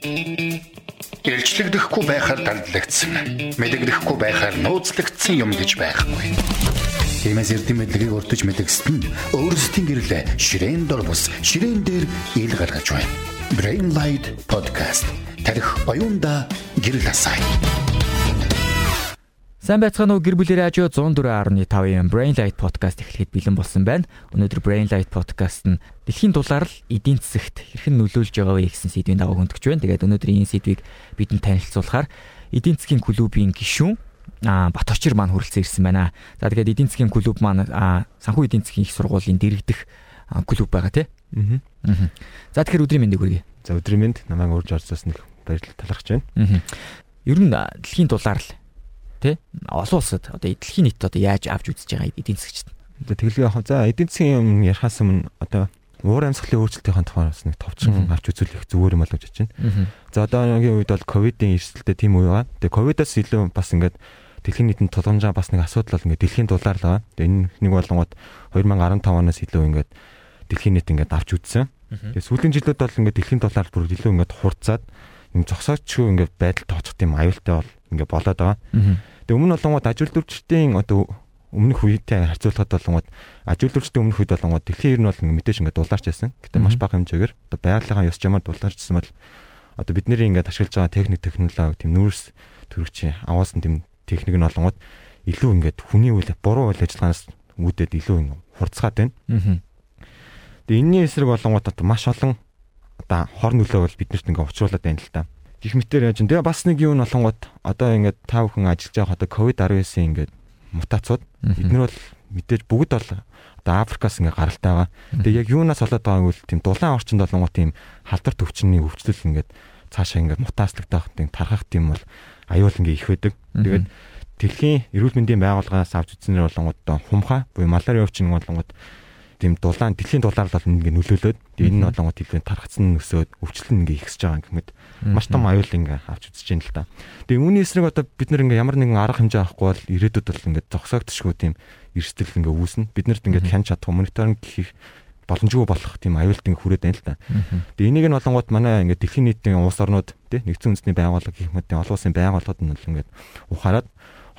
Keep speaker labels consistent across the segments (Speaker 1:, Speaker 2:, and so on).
Speaker 1: Илчлэгдэхгүй байхаар дандлагдсан. Мэдэгдэхгүй байхаар нууцлагдсан юм гэж байхгүй. Тиймээс эрдэм мэдлэгийг урдж мэдгэсэд нь өөрсдийн гэрлээ ширээн дор бус ширээн дээр ил гаргаж байна. Brain Light Podcast тарих оюунда гэрэл асаая.
Speaker 2: Сайн байцгаана уу гэр бүлийн радио 104.5-ийн Brain Light podcast эхлэхэд бэлэн болсон байна. Өнөөдөр Brain Light podcast нь дэлхийн дулаар л эдийн засагт хэрхэн нөлөөлж байгаа вэ гэсэн сэдвийн дагуу хөндөгч байна. Тэгээд өнөөдөр энэ сэдвийг бидэнд танилцуулахаар эдийн засгийн клубийн гишүүн а Баторчир маань хүрэлцэн ирсэн байна. За тэгээд эдийн засгийн клуб маань санхүү эдийн засгийн их сургуулийн дэрэгдэх клуб байгаа тий. Аа. За тэгэхээр өдрийн мэндийг хүргэе.
Speaker 3: За өдрийн мэнд намайг урьж орсоос нэг баярлал талархаж байна.
Speaker 2: Аа. Ер нь дэлхийн дулаар л тий олон улсад одоо дэлхийн нийт одоо яаж авч үзэж байгаа эдийн засгчд.
Speaker 3: Тэгэлгүй яг за эдийн засгийн юм ярихаас өмнө одоо уур амьсгалын өөрчлөлтийн тухайс нэг товчхон авч үзүүлэх зүгээр юм болов гэж байна. За одоогийн үед бол ковидын эрсдэлтэй тийм үе байгаа. Тэгээ ковидоос илүү бас ингээд дэлхийн нийтэнд тулгамжаа бас нэг асуудал бол ингээд дэлхийн дулаар л байгаа. Тэгээ энэ нэг болонгод 2015 оноос илүү ингээд дэлхийн нийт ингээд авч үзсэн. Тэгээ сүүлийн жилүүд бол ингээд дэлхийн дулаар бүр илүү ингээд хурцаад юм зогсоочгүй ингээд байдал тооцох тийм аюултай бол ингээд болоод байгаа. Тэгээ өмнө болонгод ажил дүрчдийн одоо өмнөх үетэй харьцуулахад болонгод ажил дүрчдийн өмнөх үед болонгод дэлхийн ер нь бол мэдээж ингээд дулаарч байсан. Гэтэ маш бага хэмжээгээр одоо байгалийн ёс жамаар дулаарчсан бол одоо бидний ингээд ашиглаж байгаа техник технологи тийм нүүрс төрөгчийн аваасан тийм техник нь олонгод илүү ингээд хүний үйл буруу үйл ажиллагаанаас үүдээд илүү хурцгаад байна. Тэгээ энэний эсрэг болонгод маш олон одоо хор нөлөө бол биднэрт ингээд учруулад байна л та. Гэх мэтэр яаж юм. Тэгээ бас нэг юу нь болонгод одоо ингээд та бүхэн ажиллаж байгаа одоо ковид-19 ингээд мутацууд бид нар бол мэдээж бүгд бол одоо Африкаас ингээ гаралтай байгаа. Тэгээ яг юунаас болоод байгааг үл тийм дулаан орчинд болонгоо тийм халдвар төвчний өвчлөл ингээд цаашаа ингээ мутацлагдах тийм тархах тийм бол аюул ингээ их байдаг. Тэгээд дэлхийн эрүүл мэндийн байгууллагаас авч үзснээр болонгод хумхаа буюу малари өвчин болонгод тийм дулаан дэлхийн дулаар бол ингээ нөлөөлөд энэ нь болонгод дэлхийн тархацсан нөсөөд өвчлөл ингээ ихсэж байгаа гэмэд маш том аюул ингээ авч үзэж байна л да. Тэгээ үүний эсрэг одоо бид нар ингээ ямар нэгэн арга хэмжээ авахгүй бол ирээдүйд бол ингээ зогсоогдчихгүй тийм эрсдэл ингээ үүснэ. Бид нарт ингээ хянч чадах мониторинг хийх боломжгүй болох тийм аюулт ингээ хүрээд байна л да. Тэгээ энийг нь болонгууд манай ингээ дэлхийн нийтийн улс орнууд тий нэгдсэн үндэсний байгууллага гэх мэт олон улсын байгууллагууд нь ингээ ухаарад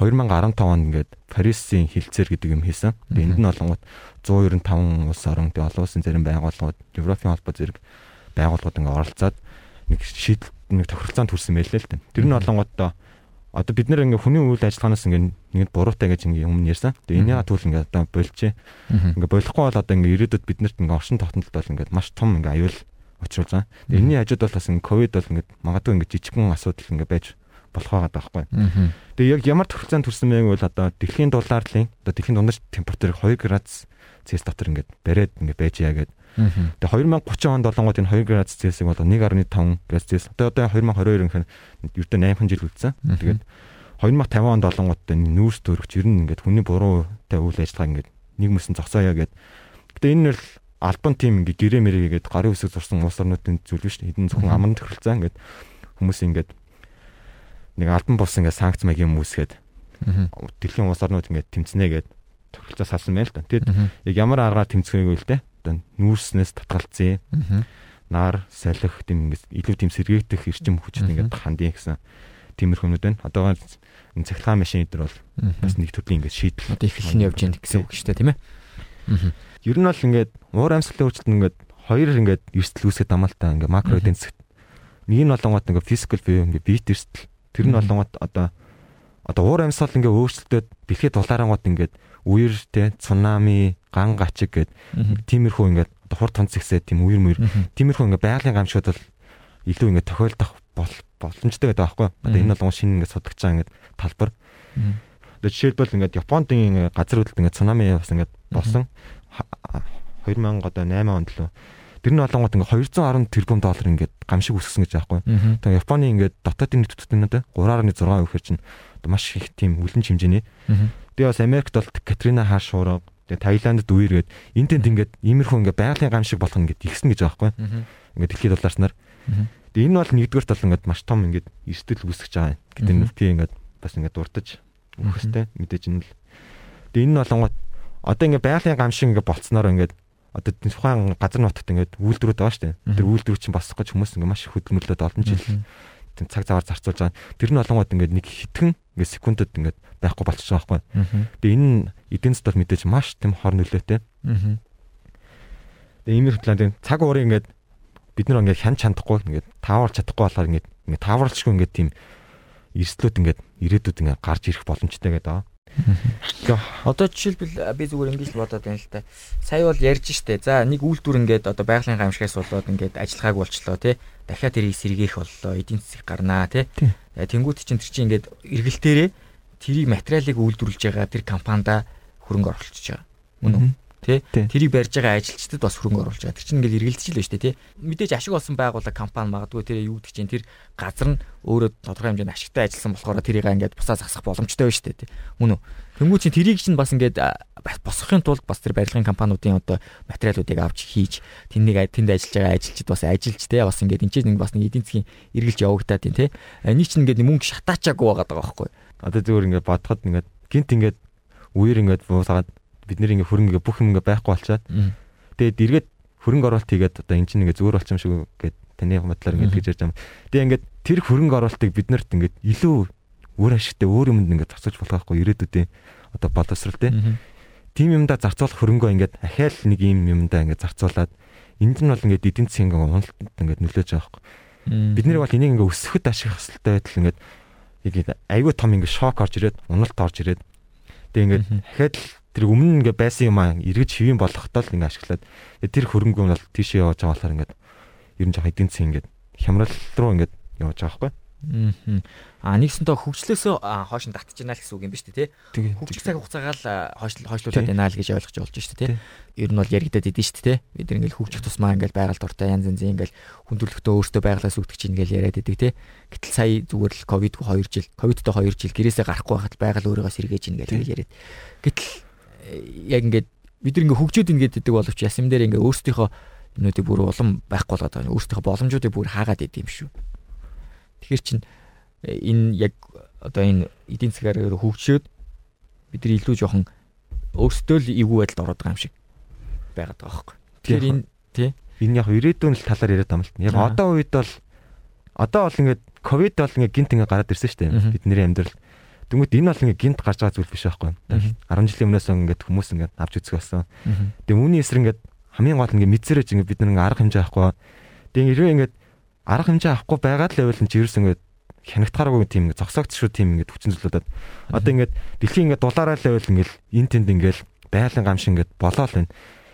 Speaker 3: 2015 онд ингээд Парисын хилцээр гэдэг юм хийсэн. Энд нь болонгууд 195 улс орон тэгээ олон улсын зарим байгууллагууд, Европын холбоо зэрэг байгууллагууд ингээ оролцоод нэг шийдэл нэг тохиролцоонд хүрсэн байлээ л дээ. Тэр нь болонгууд одоо бид нэр ингээ хүний үйл ажиллагаанаас ингээ нэгд буруутай гэж ингээ өмнө ярьсан. Тэгээ энийга түүл ингээ одоо болжээ. Ингээ болохгүй бол одоо ингээ ирээдүйд биднэрт ингээ оршин тогтнолд бол ингээ маш том ингээ аюул. Тэгээ энэний хажууд бол бас ингээ ковид бол ингээ магадгүй ингээ жижигхэн асуудал ингээ байж болох байгаа байхгүй. Тэгээ яг ямар тохиролцоонд төрсэн бэ гэвэл одоо дэлхийн дулаарлын одоо дэлхийн дундаж температурыг 2 градус Цельс дотор ингээд бариад ингээд байж яа гэдэг. Тэгээ 2030 онд болонгод энэ 2 градус Цельсийг бол 1.5 градус Цельс. Одоо одоо 2022 инх ердөө 8 жил үлдсэн. Тэгээд 2050 онд болонгод энэ нүүрс төрөгч ер нь ингээд хүний буруутай үйл ажиллагаа ингээд нэг мөсөн зогсооё гэд. Гэтэ энэ нь альбан тим ингээд гэрээ мэрээгээд гарын үсэг зурсан улс орнуудын зүйл биш. Хэдэн зөвхөн аман тохиролцоо ингээд хүмүүс ингээд нэг альбан бус ингээд санкц маяг юм үүсгээд дэлхийн улс орнууд ингээд тэмцэнэ гэд тохиролцоо салсан байна л да. Тэгэд яг ямар аргаар тэмцэхийг үл тэ. Одоо нүүрснээс татгалцъя. Нар, салхи тийм ингээд илүү тийм сэргээгдэх эрчим хүчтэй ингээд хандъя гэсэн тиймэрхүү юмуд байна. Одоо энэ цахилгаан машин дээр бол бас нэг төрлийн ингээд шийдэл
Speaker 2: одоо их хэлний явж яах гэсэн үг шүү дээ тийм ээ.
Speaker 3: Ер нь бол ингээд уур амьсгалын өөрчлөлт ингээд хоёр ингээд эрсдэл үүсгэж дамаалтай ингээд макро эдийн засагт нэг нь болонгот ингээд физикал буюу ингээд биет эрсдэл тэр нь болонгот одоо одоо уур амьсгал ингээд өөрчлөлтөд дэлхийд дулаарангууд ингээд үер те цунами ган гачиг гэд тиймэрхүү ингээд хурд тонцгсээ тийм үер мүер тиймэрхүү ингээд байгалийн гамшууд бол илүү ингээд тохиолдох боломжтой гэдэг байхгүй. Одоо энэ бол шинэ ингээд судагч байгаа ингээд талбар. Одоо жишээлбэл ингээд Японд ингээд газар хөдлөлт ингээд цунами бас ингээд болсон. 2000 одоо 8 онд л Тэр нь болонгот ингээ 210 тэрбум доллар ингээд гамшиг үсгэсэн гэж аахгүй. Тэгээ Японы ингээд дотоодын нийт төтөтнөд 3.6 гэхэр чинь маш их тийм үлэн хэмжээний. Тэгээ бас Америкт бол Катрина хаа шуурга тэгээ Таиландд үергээд энэ тэнд ингээд иймэрхүү ингээд байгалийн гамшиг болох ингээд ихсэн гэж аахгүй. Ингээд дэлхийд дулаарснаар. Тэгээ энэ бол нэгдүгээрт бол ингээд маш том ингээд эрсдэл үүсгэж байгаа. Гэтэ нөлтий ингээд бас ингээд дурдж өгөхтэй мэдээж энэ л. Тэгээ энэ нь болонгот одоо ингээд байгалийн гамшиг ингээд болцсноор ингээд одоо тухайн газар нутагт ингээд үйлдвэрүүд байгаа шүү дээ. Тэр үйлдвэр чинь босох гэж хүмүүс ингээд маш их хөдөлмөрлөд олон жил цаг заваар зарцуулж байгаа. Тэр нь олонгод ингээд нэг хитгэн ингээд секундэд ингээд байхгүй болчихж байгаа байхгүй. Тэгээ энэ нь эдийн засгад мэдээж маш тийм хор нөлөөтэй. Тэгээ иймэр хөтлөө тийм цаг уурын ингээд бид нар ингээд хян чандахгүй ингээд таавар чадахгүй болохоор ингээд ингээд тааварлчгүй ингээд тийм эрсдлүүд ингээд ирээдүйд ингээд гарч ирэх боломжтой гэдэг.
Speaker 2: Одоо жишээлбэл би зүгээр ингэж бодоод байна л та. Сая бол ярьж штэ. За нэг үйлдвэр ингээд одоо байгалийн гамшигаас болоод ингээд ажиллахааг болчлоо тий. Дахиад тэрийг сэргээх боллоо. Эдийн засаг гарнаа тий. Тэнгүүд чинь тэр чинь ингээд эргэлтээрээ тэрийг материалыг үйлдвэрлэж байгаа тэр компанида хөрөнгө оруулчихж байгаа. Мөн үү? Тий тэрийг барьж байгаа ажилчдад бас хөрөнгө оруулж байгаа. Тэр чинь ингээл эргэлдэж л байна шүү дээ тий. Мэдээж ашиг олсон байгууллага компани магадгүй тэр юу гэдэг чинь тэр газар нь өөрөө тодорхой хэмжээнд ашигтай ажилласан болохоор тэрийг ингээд бусаа засах боломжтой байна шүү дээ тий. Мөн үү? Тэнгүү чинь тэрийг чинь бас ингээд босгохын тулд бас тэр барилгын компаниудын одоо материалуудыг авч хийж тэнийг тэнд ажиллаж байгаа ажилчид бас ажиллаж тий бас ингээд энэ чинь бас нэг эдийн засгийн эргэлж явагдаад тий. Эний чинь ингээд мөнгө шатаачаагүй байгаа даа байхгүй.
Speaker 3: Одоо зүгээр ингээд бодоход ингээд гинт ингээд үер ингээд буусаад бид нэр ингээ хөрөнгө бүх юм ингээ байхгүй болчаад тэгээд эргээд хөрөнгө оруулалт хийгээд одоо эн чинь ингээ зүгээр болчих юм шиг гээд таны бодлоор ингээ тэгж ярьж байгаа. Тэгээд ингээ тэр хөрөнгө оруулалтыг бид нарт ингээ илүү өөр ашигтай өөр юмд ингээ зарцуулж болох байхгүй ирээдүйдээ одоо боловсрал те. Тим юмда зарцуулах хөрөнгөө ингээ ахаал нэг юм юмда ингээ зарцуулаад энд нь бол ингээ эдийн засгийн ингээ уналтанд ингээ нөлөөж байгаа байхгүй. Бид нэр бол энийг ингээ өсөхөд ашиглах хэвээр байтал ингээ яг айгүй том ингээ шок орж ирээд уналт орж ирээд тэгээ ингээ дахиад тэр өмнө ингээ байсан юм аа эргэж хэвэн болгохтоо л ингээ ашиглаад тэр хөрөнгө нь бол тийшээ явж байгаа болохоор ингээ ер нь жоох эдийн засгийн ингээ хямрал руу ингээ явж байгаа байхгүй.
Speaker 2: Аа нэгсэнтэй хөгжлөөс хойш нь татж байна л гэсэн үг юм ба шүү дээ тий. Хөгжих цаг хугацаагаа л хойшлуулад байна л гэж ойлгож болж шүү дээ тий. Ер нь бол яригадад идэв шүү дээ тий. Бид ингээл хөгжих тусмаа ингээл байгаль дуртай янз янзын ингээл хүндрэлтөө өөртөө байгалаас үүдэх чинь ингээл яриад идэг тий. Гэтэл сая зүгээр л ковид 2 жил ковидтой 2 жил гэрээсээ гарахгүй байхад байгаль өөрийгөө сэргээж ин гэж яриад. Гэтэл яг ингээд бид нар ингээ хөгжөөд ингээд идэг боловч ясам дээр ингээ өөрсдийнхөө юмнуудыг бүр улам байхгүй болоод байгаа. Өөрсдийнхөө боломжуудыг бүр хаагаад идэв юм шүү. Тэгэхээр чин э, энэ яг одоо энэ эдийн засгаар хөгжөөд бид нар илүү жоохон өөрсдөө л эвгүй байдалд ороод байгаа юм шиг байгаад байгаа байхгүй. Тэгэхээр энэ тий
Speaker 3: энэ яг ирээдүйн талаар яриад байгаа юм л. Яг одоо үед бол одоо бол ингээд ковид бол ингээд гинт ингээд гараад ирсэн шүү дээ. Бидний амьдрал Тэнгүүд энэ бол ингээ гинт гарч байгаа зүйл биш байхгүй. 10 жилийн өмнөөс ингээд хүмүүс ингээд авч үзэх болсон. Тэгээ үүний эсрэг ингээд хамгийн гол ингээ мэдсэрэж ингээ бид нэг арга хэмжээ авахгүй. Тэгээ хэрвээ ингээд арга хэмжээ авахгүй байгаад л байвал чи ерөөс ингээд хянагтахааргүй тийм ингээ зогсоогч шүү тийм ингээ хүчин зүйлүүдэд одоо ингээд дэлхийн ингээ дулаараа л байвал ингээл эн тэнд ингээл байлан гам шиг ингээ болоо л байна.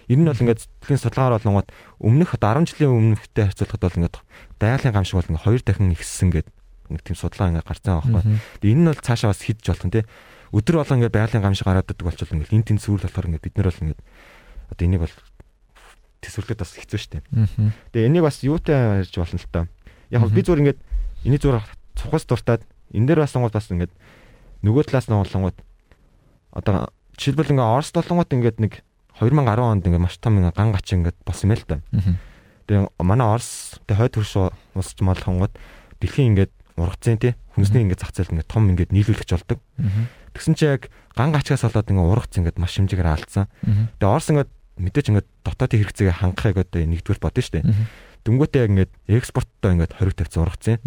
Speaker 3: Энэ нь бол ингээд дэлхийн судалгаар болонгод өмнөх 10 жилийн өмнөхтэй харьцуулахад бол ингээд байлан гам шиг бол ингээ хоёр дахин ихссэн гэдэг нэг тийм судалгаа ингээ гарцсан байхгүй. Тэгээ энэ нь бол цаашаа бас хидж болох нь тий. Өдөр болго ингээ байгалийн гам шиг гараад ддаг болчихвол ингээ энэ тийм сүрэл болохоор ингээ бид нар бол ингээ одоо энийг бол төсвөрлөхөд бас хэцүү дээ. Тэгээ энийг бас юутай ярьж болно л таа. Яг би зүгээр ингээ энийг зүгээр цухас дуртаад энэ дээр бас сонгоод бас ингээ нөгөө талаас нь болонгууд одоо жишээлбэл ингээ Орос долонгууд ингээд нэг 2010 онд ингээ маш том ингээ ган гач ингээ болсон юм л та. Тэгээ манай Орос тэгээ хойд хөрш усч малхонгууд дэлхийн ингээд ургацсан тий хүнсний ингээд зах зээл ингээд том ингээд нийлүүлэгч болдог. Тэгсэн чи яг ган гачгаас болоод ингээд ургац ингээд маш хэмжээгээр алдсан. Тэгээ Орос ингээд мэдээж ингээд дотоодын хэрэгцээгээ хангахыг одоо нэгдүгээр бодно шүү дээ. Дөнгөтэй яг ингээд экспорттоо ингээд хориг тавьсан ургацсан.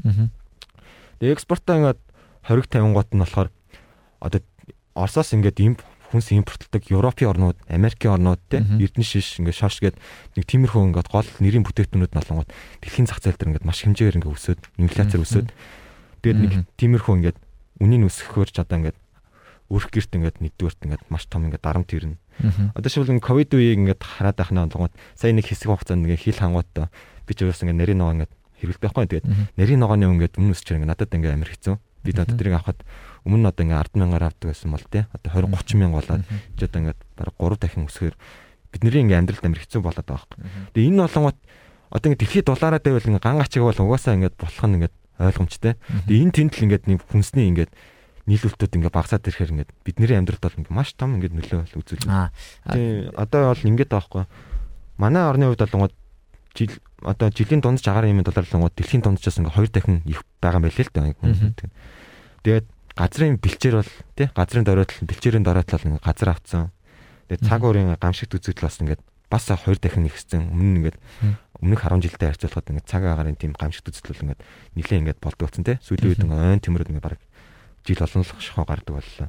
Speaker 3: Тэгээ экспорттоо ингээд хориг тавингууд нь болохоор одоо Оросоос ингээд имп хүнс импортлдог Европын орнууд, Америкийн орнууд те Эрдэнэ шиш ингээд шош гээд нэг тиймэрхүү ингээд гол нэрийн бүтээгтүүнүүд налангууд дэлхийн зах зээл дээр ингээд маш хэмжээгээр ингээд өсөд, инфляцээр өсөд Тэгээд нэг тиймэрхүү ингээд үнийн өсөхөөр ч одоо ингээд өрх герт ингээд нэгдүгээрт ингээд маш том ингээд дарамт ирнэ. Одоо шивл ингээд ковид үеийг ингээд хараад байх нь болгоод сая нэг хэсэг хугацаанд ингээд хил хангууд би ч өөрөөс ингээд нарийн ногоо ингээд хэрэглэх байхгүй. Тэгээд нарийн ногооны ингээд өмнө өсч ингээд надад ингээд амар хэцүү. Би одоо тэрийг авахад өмнө нь одоо ингээд 10 мянгаар авдаг байсан бол тий. Одоо 20 30 мянга болоод чи одоо ингээд бараг 3 дахин өсгөөр бидний ингээд амьдралд амар хэцүү болоод байгаа байхгүй. Тэгээд энэ болонгот одоо ингээд дэлхийд дулаараа дэвэл ингээд ган ачиг бол угаасаа ингээд болох нь ингээд ойлгомжтой. Тэгээ энэ тэнд л ингээд нэг хүнсний ингээд нийлүүлэлтүүд ингээд багасаад ирэхээр ингээд бидний амьдралд бол ингээд маш том ингээд нөлөө үзүүлж байна. Тэгээ одоо бол ингээд байхгүй. Манай орны хувьд болонгод жил одоо жилийн дундч агаар юм долларлангууд дэлхийн дундчаас ингээд хоёр дахин их байгаа байлээ л дээ. Тэгээд газрын бэлчээр бол тий газрын доройтол бэлчээрийн доройтол ингээд газар авцсан. Тэгээд цаг уурын гамшигт үзэгдэл бас ингээд бас хоёр дахин нэгссэн. Өмнө нь ингээд өмнөх 10 жилдээ харьцуулахад ингээд цаг агарын тийм гамшигт үзэл бол ингээд нилээ ингээд болдог болсон те. Сүүлийн үед ингээд ойн тэмрүүд ингээд баг жил олон л шохоо гардаг боллоо.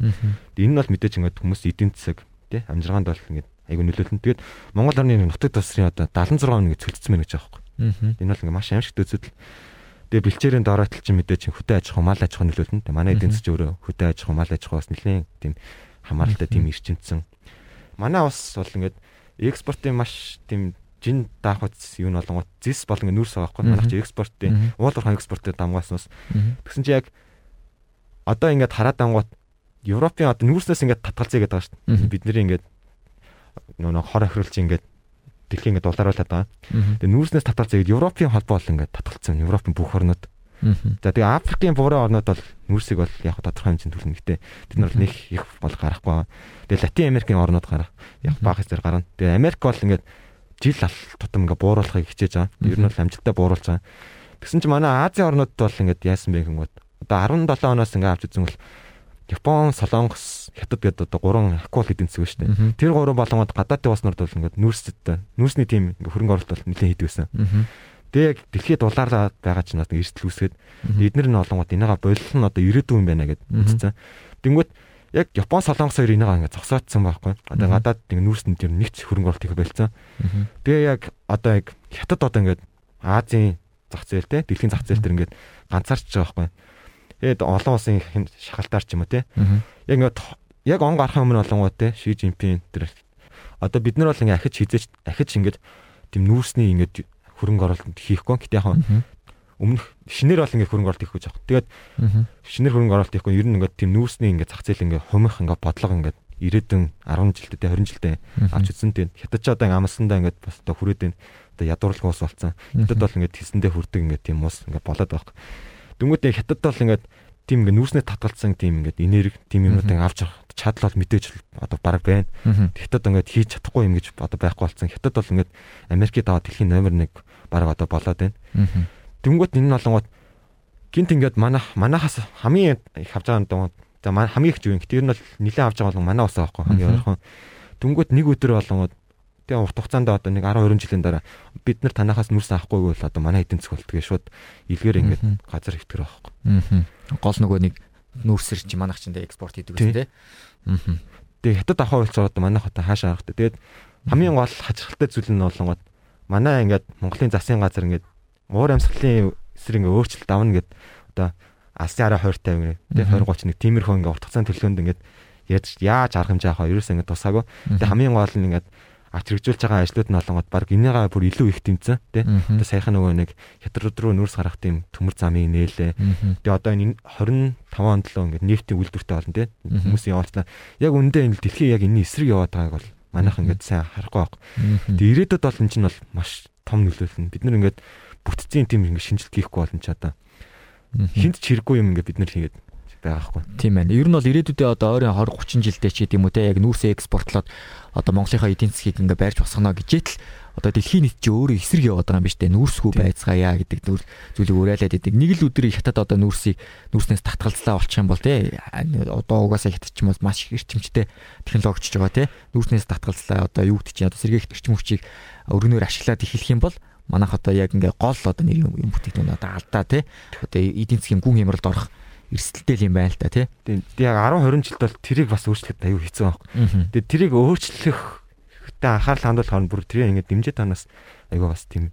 Speaker 3: Энэ нь бол мэдээж ингээд хүмүүс эдийн засаг те амжиргаанд бол ингээд айгу нөлөөлнө. Тэгээд Монгол орны нутаг тасрын одоо 76% ингээд цөлцсөн байна гэж байхгүй. Энэ бол ингээд маш аимшигт үзэл. Тэгээ бэлчээрийн дороотэл чинь мэдээж хөтэ аж ахуй мал аж ахуй нөлөөлнө. Тэгээ манай эдийн засгийн өөрөө хөтэ аж ахуй мал аж ахуй бас нэлээд тийм хамааралтай тийм эрчимцэн. Манай ус бол ингээд экспортын маш тийм жин даах үс юу нь болонгот зис болон нүүрс байгаа байхгүй. Манайх чи экспортын уулуурхан экспортыг дамгаснаас тэгсэн чи яг одоо ингээд хараад ангууд Европын одоо нүүрснээс ингээд татгалзъя гэдэг байгаа шүү дээ. Бидний ингээд нөгөө хор охируулж ингээд дэлхийг ингээд дулааруулад байгаа. Тэгээ нүүрснээс татгалзъя гэдэг Европын холбоо бол ингээд татгалцсан. Европын бүх орнууд. За тэгээ Африкийн буурай орнууд бол нүүрсийг бол яг тодорхой хэмжээнд төлнө гэдэг. Тэд нар нэг их бол гарахгүй. Тэгээ Латин Америкийн орнууд гарах. Яг баг хэсээр гарна. Тэгээ Америк бол ингээд жил тутам ингээд бууруулахыг хичээж байгаа. Ер нь бол амжилттай бууруулж байгаа. Тэгсэн чинь манай Азийн орнуудад бол ингээд яасан бэ гэнгүүт одоо 17 оноос ингээд авч үзэн бол Япон, Солонгос, Хятад гэдэг одоо гурван акул эдийн засаг шүү дээ. Тэр гурван болгоод гадаадын улснууд бол ингээд нүүрсэд нүүрсний ингээд хөрөнгө оруулалт бол нэлээд хэд байсан. Тэгээ яг дэлхийд дулаарлаад байгаа ч надад эрсдэл үүсгээд эднэр нь олонгод энийга болол нь одоо ирээдүйн юм байна гэд үзсэн. Тэнгүүт яг Япон, Солонгос хоёр энийга ингээд зогсоодсон байхгүй. Одоо гадаад ингээд нүүрсэнд тэр нэгц хөрөнгө оруулалт их байлцсан. Тэгээ яг одоо яг Хятад одоо ингээд Азийн зах зээл те дэлхийн зах зээл төр ингээд ганцаарч байгаа байхгүй Тэгээд олон улсын шахалтаар ч юм уу те. Яг ингээд яг он гарахын өмнө олонгоо те Ши Жинпин тэр одоо бид нар бол ингээд ахиж хизээч ахиж ингээд тийм нүүрсний ингээд хөрөнгө оруулалт хийхгүй. Гэтэ яг өмнөх шинээр бол ингээд хөрөнгө оруулалт хийх гэж байгаа. Тэгээд шинээр хөрөнгө оруулалт хийхгүй ер нь ингээд тийм нүүрсний ингээд зах зээл ингээд хумих ингээд бодлого ингээд ирээдүйн 10 жилдээ 20 жилдээ авч үзсэн тийм хятад ч одоо амсандаа ингээд бас одоо хүрээд байна. Одоо ядуурлаг ус болсон. Хятад бол ингээд тэсэндээ хүрдэг ингээд тийм ус ингээд болоод байгаа. Дөнгөтэй хятад бол ингээд тийм ингээд нүүрснээ татгалцсан тийм ингээд энерги тийм юмнуудыг авч явах чадал бол мэдээж одоо баг байна. Хятад ингээд хийж чадахгүй юм гэж одоо байхгүй болсон. Хятад бол ингээд Америкийн даваа дэлхийн номер 1 баг одоо болоод байна. Тэнгүүт энэ нь болонгууд гинт ингээд манах манахаас хамгийн их авч байгаа юм за хамгийн их зүг. Тэр нь бол нилээ авч байгаа бол манай усаа байхгүй хамгийн ойрхон. Тэнгүүт нэг өдөр болонгууд Тэгээ урт хугацаанд одоо нэг 10 20 жилийн дараа бид нар танахаас нүрс авахгүй бол одоо манай эдийн засаг болтгоо шууд илгээр ингээд газар хэвтгэр байхгүй.
Speaker 2: Гол нөгөө нэг нүрсэр чи манайх чинь экспорт хийдэг гэсэн тий.
Speaker 3: Тэгээ хятад авах болцоо одоо манайх одоо хаашаа авах тэгээ. Тэгээд хамгийн гол хачирхалтай зүйл нь болонгод манай ингээд Монголын засгийн газар ингээд уур амьсгалын эсрэг ингээд өөрчлөлт давна гэд одоо алсын араа 20 50 тэгээ 20 31 тиймэрхүү ингээд урт хугацааны төлөвлөнд ингээд яаж яаж арга хэмжээ авах ерөөсөө ингээд тусаагүй. Тэгээ хамгийн гол нь ингээд авч хэрэгжүүлж байгаа ажлууд нь олонгод баг энийгээ бүр илүү их тэмцэн тий. Одоо саяхан нөгөө нэг хятад руу нүүрс гарах тийм төмөр замыг нээлээ. Тэгээ одоо энэ 25 онд л ингээд нефтийн үйлдвэртэй болно тий. Хүмүүсийн явуулсан. Яг үндэ энэ дэлхий яг энэний эсрэг яваад байгааг бол манайх ингээд сайн харахгүй баг. Тэгээ ирээдүйд бол энэ чинь бол маш том нөлөөлнө. Бид нар ингээд бүтцийн тийм ингээд шинжилгээ хийхгүй болно ч одоо хинт ч хэрэггүй юм ингээд бид нар хийгээд байгаа хгүй.
Speaker 2: Тийм байна. Ер нь бол ирээдүйдээ одоо ойрын 20 30 жилдээ ч гэдэм үү те яг нүүрсээ экспортлоод одоо Монголынхаа эдийн засгийг ингээ байрч босгоно гэжээ л одоо дэлхийн нийт чи өөрөө эсрэг яваад байгаа юм биш үү? Нүүрсгүй байцгаая гэдэг зүйлийг уриалаад идэг. Нэг л өдөр хятад одоо нүүрсийг нүүрснээс татгалзлаа болчих юм бол те одоо угаасаа хятад ч юм бол маш эрчимжтэй технологичж байгаа те. Нүүрснээс татгалзлаа одоо юу гэдэг чинь одоо сэргээх эрчим хүчийг өргөнөөр ашиглаад эхлэх юм бол манайх одоо яг ингээ гол одоо нэр юм бүтээгдэхүүн одоо алдаа те. Одоо эдийн засгийн гүн хямралд орох эрсдэлтэй юм байна л та тий.
Speaker 3: Тэгээд яг 10 20 жилд бол тэрийг бас өөрчлөхөд аюу хэцүү байхгүй. Тэгээд тэрийг өөрчлөх хэрэгтэй анхаарал хандуулах нь бүр тэрийг ингээд дэмжиж танаас аюу бас тийм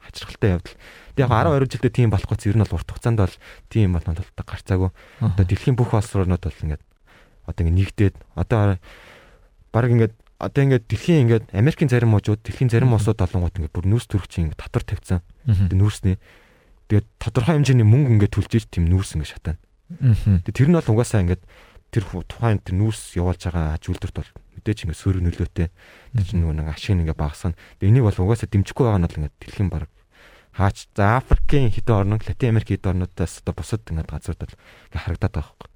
Speaker 3: хачирхалтай явдал. Тэгээд яг 10 20 жилдээ тийм болохгүй ер нь бол урт хугацаанд бол тийм бол надад гарцаагүй. Одоо дэлхийн бүх улс орнууд бол ингээд одоо ингээд нэгдээд одоо баг ингээд одоо ингээд дэлхийн ингээд Америкийн зарим мужууд дэлхийн зарим улсууд олонгууд ингээд бүр нүүрс төрөгч ингээд татвар тавьсан. Нүүрсний тэгээд тодорхой хэмжээний мөнгө ингээд төлж иж тийм нүүрс ингээд шатана. Тэгээ тэр нь бол угаасаа ингээд тэр тухайн тэр нүүрс явуулж байгаа аж үйлдвэрт бол мэдээж ингээд сөрөг нөлөөтэй. Тэр чинь нөгөө нэг ашиг ингээд багасгана. Тэгээ энийг бол угаасаа дэмжихгүй байгаа нь бол ингээд дэлхийн баг хаач за Африкийн хэдэн орнууд Латин Америк хэдэн орнуудаас одоо бусад ингээд газрууд бол ингээд харагдаад байгаа
Speaker 2: байхгүй.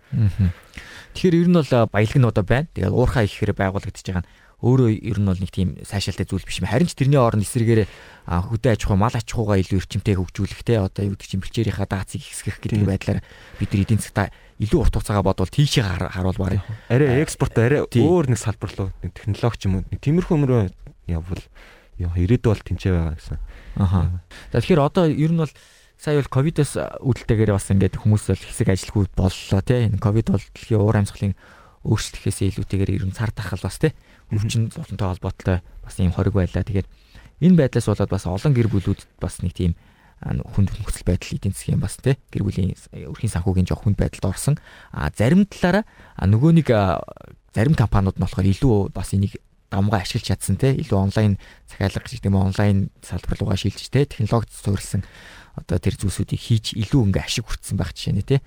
Speaker 2: Тэгэхээр ер нь бол баялаг нь одоо байна. Тэгээ уурхаа ихээр байгуулагдаж байгаа нь өөрөө ер нь бол нэг тийм сайшаалтай зүйл биш юм. Харин ч тэрний оронд эсрэгээр хөдөө аж ахуй, мал аж ахуйгаа илүү эрчимтэй хөгжүүлэх те одоо юу гэдэг чинь бэлчээрийнхаа даацыг хэсгэх гэдэг байдлаар бид нар эдийн засгата илүү урт хугацаагаа бодвол тийшээ харуул барыг.
Speaker 3: Арай экспорт арай өөр нэг салбар руу нэг технологич юм уу нэг тиймэрхүү өмрөө явбал ирээдүй бол тэнцээ байгаа гэсэн.
Speaker 2: Аха. Тэгэхээр одоо ер нь бол сая бол ковидос үүдэлтэйгээр бас ингээд хүмүүс бол хэсэг ажилгүй боллоо тий. Энэ ковид бол дэлхийн уур амьсгалын өөрчлөлтөөс илүүтэйгээр ер нь цар тахал бас тий. Өвчин зовлонтой холбоотой бас ийм хориг байлаа. Тэгэхээр энэ байдлаас болоод бас олон гэр бүлүүд бас нэг тийм хүнд нөхцөл байдал эдийн засгийн бас тий гэр бүлийн өрхийн санхүүгийн жоох хүнд байдалд орсон. А зарим талаараа нөгөө нэг зарим компаниуд нь болохоор илүү бас энийг дамгаа ашиглаж чадсан тий илүү онлайн захиалга гэдэг юм онлайн салбар руугаа шилжиж тий технологид суурилсан одоо тэр зүйлсүүдийг хийж илүү ингээ ашиг хүртсэн байх жишээ нэ тий.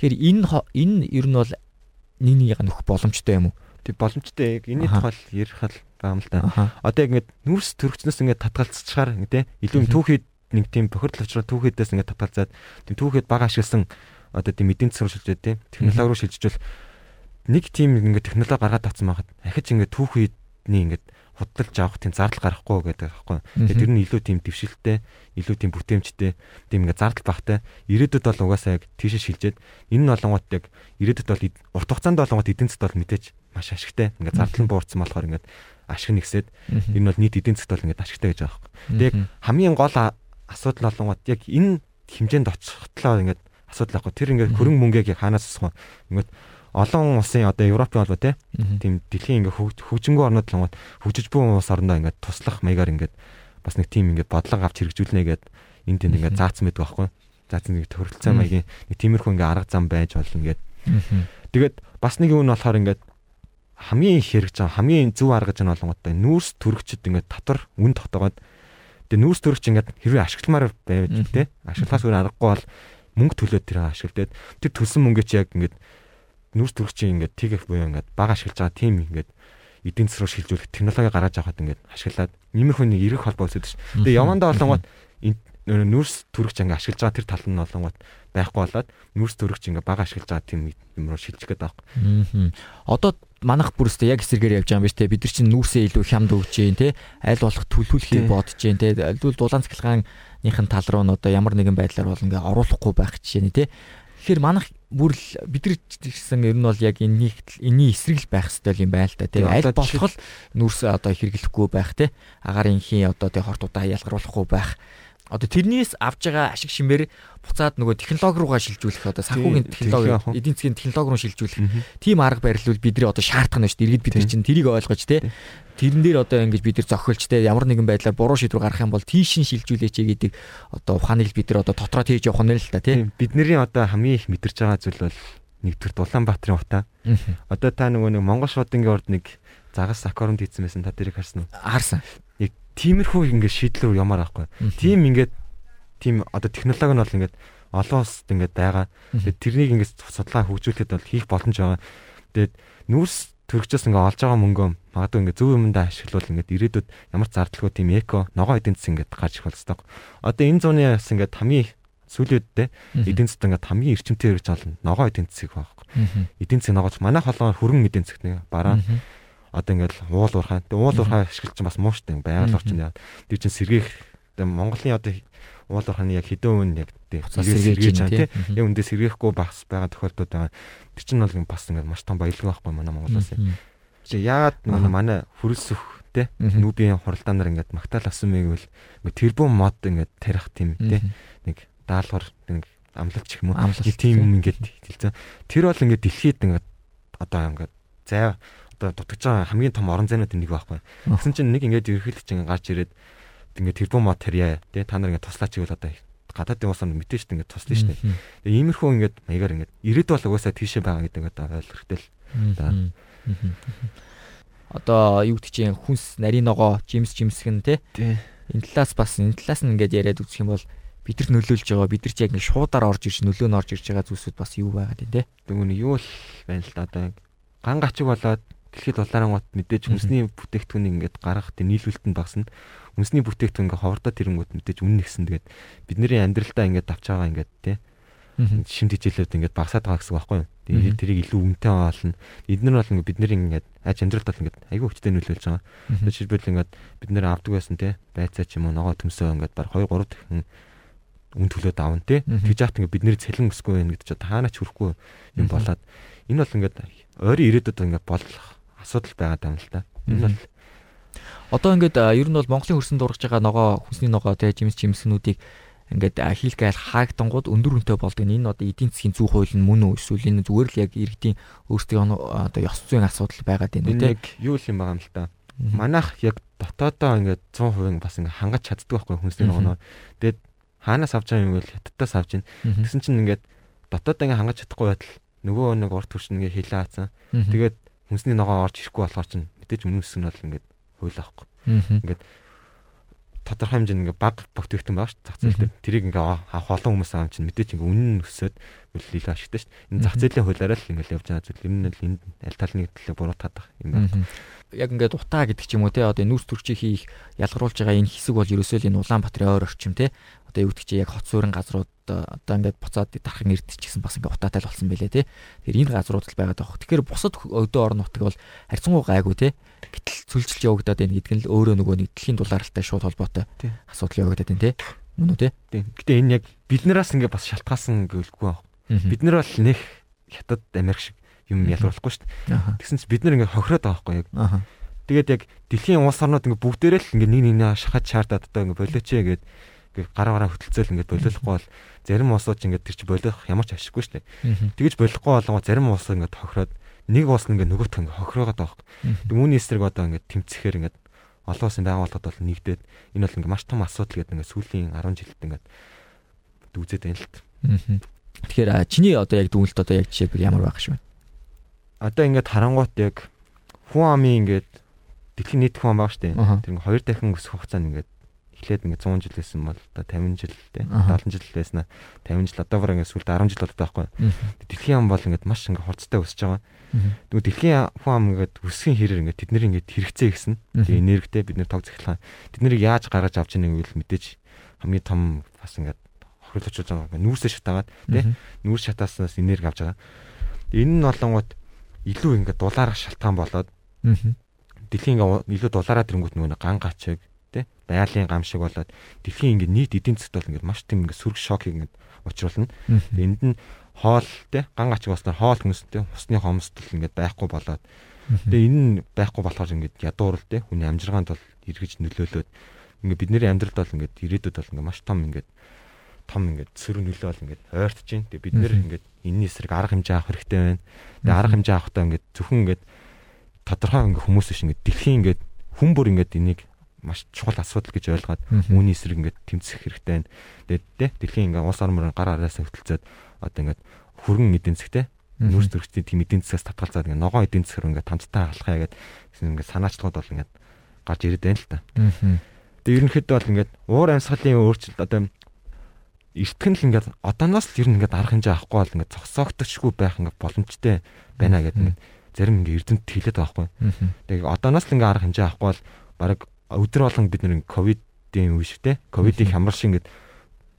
Speaker 2: Тэгэхээр энэ энэ ер нь бол нэг нэгийг нөх боломжтой юм уу?
Speaker 3: Тэг боломжтой яг энэний тухай ярих л байгаа юм л да. Одоо яг ингээд нүрс төрөгчнөөс ингээд татгалцчихаар ингээд илүү түүхэд нэг тийм бохирдол очроо түүхээдээс ингээд татгалзаад тийм түүхэд бага ашигласан одоо тийм эдийн засаг руу шилжээд тийм технологи руу шилжижвэл нэг тийм ингээд технологи гаргаад авсан байхад ахиж ингээд түүхийдний ингээд худалдаж авах тийм зардал гарахгүй гэдэг аахгүй. Тэгээд тэр нь илүү тийм дэвшилттэй, илүү тийм бүтээмжтэй, тийм ингээд зардал багтай. Ирээдүйд бол угаасаа яг тийшээ шилжээд энэ нь олонгот яг ирээдүйд бол урт хугацаанд олонгот эдийн засгт бол мэдээж маш ашигтай. Ингээд зардал нь буурсан болохоор ингээд ашиг нэгсээд энэ бол нийт эдийн засгт бол ингээд ашигтай гэж байгаа байхгүй. Тэгээд хамгийн гол асуудал олонгод яг энэ хэмжээнд очихтлоо ингээд асуудал ахгүй. Тэр ингээд хөрөнгө мөнгөийг хаанаас асах вэ? Ингээд олон улсын одоо Европын холбоо тийм дэлхийн ингээд хөгжингөө орнууд л хөгжиж буй улс орноо ингээд туслах маягаар ингээд бас нэг тийм ингээд бодлого авч хэрэгжүүлнэ гэд энэ тэнд ингээд заацсан байдаг байхгүй. Заацсан нэг тохиролцоо маягийн нэг тиймэрхүү ингээд арга зам байж болно гэд. Тэгээд бас нэг юм нь болохоор ингээд хамгийн их хэрэгж байгаа хамгийн зөв арга гэж нь болгонготой нүүрс төрөгчд ингээд татвар үн тогтоогоод Тэгээ нүүрс төрөгч ингээд хэрвээ ашигламаар байж тээ ашиглахаас өөр аргагүй бол мөнгө төлөөд тэр ашиглаад тэр төлсөн мөнгөө чи яг ингээд нүүрс төрөгчийн ингээд TGF буюу ингээд баг ашиглаж байгаа тим ингээд эдийн засаг руу шилжүүлэх технологи гаргаж авахад ингээд ашиглаад иймэрхүү нэг эрэх холбоо үүсэдэг ш. Тэгээ явандаа болонгот нүүрс төрөгч ингээд ашиглаж байгаа тэр тал нь болонгот байхгүй болоод нүүрс төрөгч ингээд баг ашиглаж байгаа тим юм руу шилжих гэдэг
Speaker 2: аахгүй. Одоо манах бүрстэ яг эсэргээр явж байгаа юм биш те. Бид нар чинь нүүрсээ илүү хямд өгч जैन те. Аль болох төлөвлөхийг бодож जैन те. Аль дулаан цэглэгааныхын тал руу нь одоо ямар нэгэн байдлаар бол ингээ оруулахгүй байх жишээ нь те. Тэгэхээр манах бүр л бид нар гэсэн ер нь бол яг энэний энэний эсрэг л байх ёстой юм байна л да тийм аль болох нүрс одоо хэрэглэхгүй байх тийм агарын инхийн одоо тийм хортуудаа ялгаруулахгүй байх. Одоо тэрнээс авж байгаа ашиг шимээр буцаад нөгөө технологи руугаа шилжүүлэх одоо санхүүгийн технологи эдийн засгийн технологи руу шилжүүлэх. Тийм арга барил бол бидний одоо шаардах нь шүү дээ. Иргэд бид нар чинь тэрийг ойлгож те тэрэн дээр одоо ингэж бид нар зохиолч те ямар нэгэн байдлаар буруу шийдвэр гаргах юм бол тийш нь шилжүүлээч гэдэг одоо ухааныг бид нар одоо дотроо тээж явах нь л та те.
Speaker 3: Бидний одоо хамгийн их мэдэрч байгаа зүйл бол нэгдүгээр Улаанбаатарын утаа. Одоо та нөгөө нэг Монгол шуудынгийн урд нэг загас аквариумд хийсэн байсан та тэрийг харсан уу?
Speaker 2: Харсан
Speaker 3: тиймэрхүү ингээд шийдлэр ямар аахгүй. Тийм ингээд тийм одоо технологи нь бол ингээд олон улсад ингээд байгаа. Тэгээд тэрнийг ингээд судлаа хөгжүүлэхэд бол хийх боломж байгаа. Тэгээд нүүрс төрөгчөөс ингээд олж байгаа мөнгөө магадгүй ингээд зөв юмдаа ашиглавал ингээд ирээдүйд ямар зардалгүй тийм эко ногоо эдийн засаг ингээд гарч ирэх болстой. Одоо энэ зууны бас ингээд хамгийн сүүлийн үедээ эдийн засаг ингээд хамгийн эрчимтэй хэрэгж олно. Ногоо эдийн засаг байхгүй. Эдийн засаг ногооч манай холгоор хөрөнгө эдийн засаг нэг бараа одоо ингээл уул уурхай. Тэгээ уул уурхай ашиглаж чинь бас муу штэ байгаль орчин яа. Тэр чинь сэргээх Монголын одоо уул уурхайны яг хэдэн үн яг
Speaker 2: сэргээж
Speaker 3: байгаа тийм. Яг үндэ сэргээхгүй бас байгаа тохиолдод байгаа. Тэр чинь бол бас ингээд маш том баялаг байхгүй манай Монголоос. Чи яагаад нөгөө манай хөрөлсөх те нүүбийн хуралдаанаар ингээд магтаал авсан бол ингээд тэрбум мод ингээд тарих тийм те нэг даалгавар нэг амлалч юм уу тийм юм ингээд хэлсэн. Тэр бол ингээд дэлхийд ингээд одоо ингээд зай одоо дутгаж байгаа хамгийн том орон зайнууд нэг байхгүй. Тэгсэн чинь нэг ингээд ерөнхийлөгч ингээд гарч ирээд ингээд тэрбум мод тарья тий та нар ингээд туслаач гэвэл одоо гадаадын улсанд мэдээж шүү ингээд туслана шүү дээ. Тэгээ иймэрхүү ингээд маягаар ингээд ирээд бол угаасаа тийшээ байгаа гэдэг одоо ойлгох хэрэгтэй л.
Speaker 2: Одоо юу гэдэг чинь хүнс нарийн ногоо жимс жимсгэн тий. Энэ талаас бас энэ талаас нь ингээд яриад үзэх юм бол бидэрт нөлөөлж байгаа бид нар ч яг ингэ шуудаар орж ирж нөлөө нь орж ирж байгаа зүйлсүүд бас юу байгаад тий.
Speaker 3: Тэгвэл юу л байна л да одоо ган гачиг болоод Дэлхийд улаан гот мэдээж хүнсний бүтээгдэхүүнийг ингээд гаргах тийм нийлүүлэлт нь багасна. Хүнсний бүтээгдэхүүн ингээд ховордоо тэрэнгүүд мэдээж үнэн нэгсэн. Тэгээд бидний амьдралдаа ингээд авч байгаа ингээд тий шимт хичээлүүд ингээд багасаад байгаа гэсэн үг байхгүй юу? Тэгээд тэрийг илүү үнэтэй олно. Эднэр бол ингээд бидний ингээд аж амьдралд бол ингээд айгүй хүчтэй нөлөөлж байгаа. Жишээлбэл ингээд бид нэр авдаг байсан тий байцаа ч юм уу ногоо төмсөө ингээд баг 2 3 дахин үн төлөөд авна тий. Тэгж яахт ингээд бидний цэлэн өсгүй байх гэдэг чинь таанаач хүрэхгүй юм болоод энэ бол ингээд ойрын ирээдүйд ингээд болох асуудал байгаад байна л да. Энэ бол
Speaker 2: Одоо ингээд ер нь бол Монголын хөрсөнд ургаж байгаа ногоо хүнсний ногоо те жимс жимснүүдийг ингээд хийлгээл хаагдангууд өндөр үнэтэй болдог. Энэ одоо эдийн засгийн зүй хууль нь мөн үү эсвэл энэ зүгээр л яг иргэдийн өөрсдийн одоо ёс зүйн асуудал байгаад байна үү.
Speaker 3: Яг юу л юм байгаа юм л та. Манайх яг дотоодоо ингээд 100% бас ингээд хангаж чаддаг байхгүй хүнсний ногоо. Тэгээд хаанаас авч байгаа юм бол хятадаас авч ийн. Тэгсэн чинь ингээд дотоодоо ингээд хангаж чадахгүй байтал нөгөө нэг урт нэгэ хилээ хаацсан. Тэгээд хүнсний ногоо орж ирэхгүй болохоор чинь мэдээж үнэн хэсэг нь бол ингээд хууль авахгүй. Ингээд тодорхой хэмжээнд ингээ баг бүтээгдэхүүн байгаа шүү зах зээл дээр. Тэрийг ингээ авах олон хүмүүс аав чинь мэдээч ингээ үнэн өсөд илүү ашигтай шүү. Энэ зах зээлийн хуулиараа л ингээ явж байгаа зүйл. Энэ нь энд аль талны төлөө буруутаад байгаа юм байна.
Speaker 2: Яг ингээ утаа гэдэг ч юм уу те одоо нүүрс төрчийг хийх ялгаруулж байгаа энэ хэсэг бол ерөөсөө л энэ Улаанбаатарын ойр орчим те одоо юу гэдэг чи яг хот суурин газрууд одоо ингээд буцаад дархан ирдэж гэсэн бас ингээ утаатай л болсон байлээ те. Тэгэхээр энэ газрууд л байгаад байгаа. Тэгэхээр бусад өдөө орон нутаг бол харьцангуй гайгүй те. Гэтэл цөлжилж явагдаад байна гэдэг нь л өөрөө нөгөө нэг дэлхийн дулаалтай шууд холбоотой асуудал явагдаад байна те. Мөн үү те.
Speaker 3: Гэтэ энэ яг биднээс ингээ бас шалтгаасан гэлгүй байна. Бид нар бол нэх хятад Америк шиг юм ялруулахгүй шүү дээ. Тэгсэн чинь бид нар ингээ хохироод байгаа байхгүй яг. Тэгээд яг дэлхийн улс орнууд ингээ бүгдээрээ л ингээ нэг нэг шахаж чаардаад одоо ингээ болооч гэдэг ингээ гараа гараа хөтөлцөөл ингээ болоолохгүй бол зарим улсууд ингээ тэр чи болоох ямар ч ашиггүй шүү дээ. Тэгэж болохгүй болгоо зарим улс ингээ хохироод нэг улс ингээ нөгөөт ингээ хохироогоод байгаа байхгүй. Үүний эсрэг одоо ингээ тэмцэхээр ингээ олон улсын байгууллагууд бол нэгдээд энэ бол ингээ маш том асуудал гэдэг ингээ сүүлийн 10 жилд ингээ дүүзээд байна л
Speaker 2: та. Тэгэхээр чиний одоо яг дүнэлт одоо яг жишээ ямар байх шүү вэ?
Speaker 3: Одоо ингээд харангуут яг хүн амын ингээд дэлхийн нийт хүн ам байгаа шүү дээ. Тэр ингээд хоёр дахин өсөх хугацаанд ингээд эхлээд ингээд 100 жил байсан бол одоо 50 жил те 70 жил байснаа 50 жил одоо бараг ингээд сүүлд 10 жил болоод байхгүй. Дэлхийн ам бол ингээд маш ингээд хурцтай өсөж байгаа. Тэгвэл дэлхийн хүн ам ингээд өсөхийн хэрэг ингээд тэд нэр ингээд хэрэгцээ гисэн. Тэгээ энергитэй бид нэр тог захилгаан. Тэд нэрийг яаж гаргаж авч ийнэ гэвэл мэдээж хамгийн том бас ингээд хохирлож байгаа ингээд нүүрсээ шатаагаад те нүүрс шатааснаас энерги авч байгаа. Энэ нь болонгууд илүү ингээд дулаарах шалтгаан болоод дэлхийн ингээд илүү дулаараа тэрэнгүүт нөгөө ган гачиг байгалийн гам шиг болоод дэлхийн ингээд нийт эдийн засгт бол ингээд маш тийм ингээд сүрэг шокийг ингээд учруулна. Энд нь хоол тий ган гачиг болсноор хоол хүнстэй усны хомсдол ингээд байхгүй болоод тэгээ энэ нь байхгүй болохоор ингээд ядуурл тий хүний амжиргаанд бол эргэж нөлөөлөөд ингээд бидний амьдралд бол ингээд ирээдүйд бол ингээд маш том ингээд том ингээд сөрөг нөлөө бол ингээд ойртож байна. Тэгээ бид нэр ингээд энэний эсрэг арга хэмжээ авах хэрэгтэй байна. Тэгээ арга хэмжээ авахдаа ингээд зөвхөн ингээд тодорхой ингээд хүмүүс биш ингээд дэлхийн ингээд хүн бүр ингээд энийг маш чухал асуудал гэж ойлгоод үүний эсрэг ингээд тэмцэх хэрэгтэй байна. Тэгээд тэ дэлхийн ингээд улс орноор гар араасаа хөтөлцөөд одоо ингээд хөргөн эдийн засгтэй нүүрс төрчдийн тийм эдийн засгаас татгалзаад ингээд ногоон эдийн засгаар ингээд тамцтай халахаа гэдэг ингээд санаачлууд бол ингээд гарч ирээд байна л та. Тэгээд ерөнхийдөө бол ингээд уур амьсгалын өөрчлөлт одоо эртгэн л ингээд одооноос л ер нь ингээд арга хэмжээ авахгүй бол ингээд цогцоогдчихгүй байх ингээд боломжтой байна гэдэг ингээд зарим ингээд эрдэмт хэлээд байгаа байхгүй. Тэгээд одооноос л ингээд арга хэмжээ авахгүй бол баг өдөр болгон бид нэг ковидын үе шиг те ковидын хямрал шиг ингээд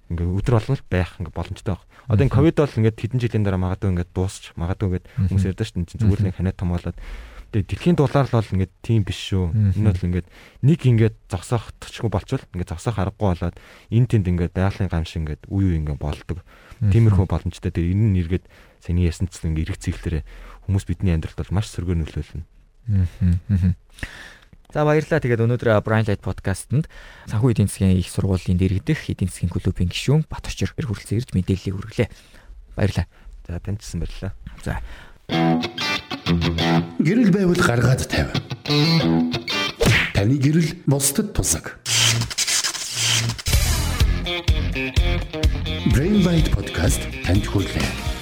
Speaker 3: ингээд өдөр болгон л байх ингээд боломжтой баг. Одоо энэ ковид бол ингээд хэдэн жилийн дараа магадгүй ингээд дуусч магадгүй ингээд хүмүүс ярьдаа шүү дээ зүгээр нэг ханиа том болоод тэгээ дэлхийн дулаар л бол ингээд тийм биш шүү. Энэ бол ингээд нэг ингээд зогсоохтчихгүй болчвол ингээд зогсоох аргагүй болоод энэ тэнд ингээд байгалийн гам шиг ингээд үе үе ингээд болдог. Тиймэрхүү боломжтой. Тэгээ энэ нь эргээд саний ясанцл ингээд эргэх зэглэрээ хүмүүс бидний амьдралд бол маш сөргөөр нөлөөлнө.
Speaker 2: За баярлалаа. Тэгээд өнөөдөр Brian Light podcast-нд санхүү эдийн засгийн их сургуулийн дэргэдэх эдийн засгийн клубын гишүүн Бат Очир хүрэлцэн ирж мэдээллийг хүргэлээ. Баярлалаа.
Speaker 3: За таньдсан баярлалаа.
Speaker 2: За.
Speaker 1: Гэрэл байвал гаргаад тавь. Таны гэрэл бусдад тусаг. Brain Light podcast танд хүрэлээ.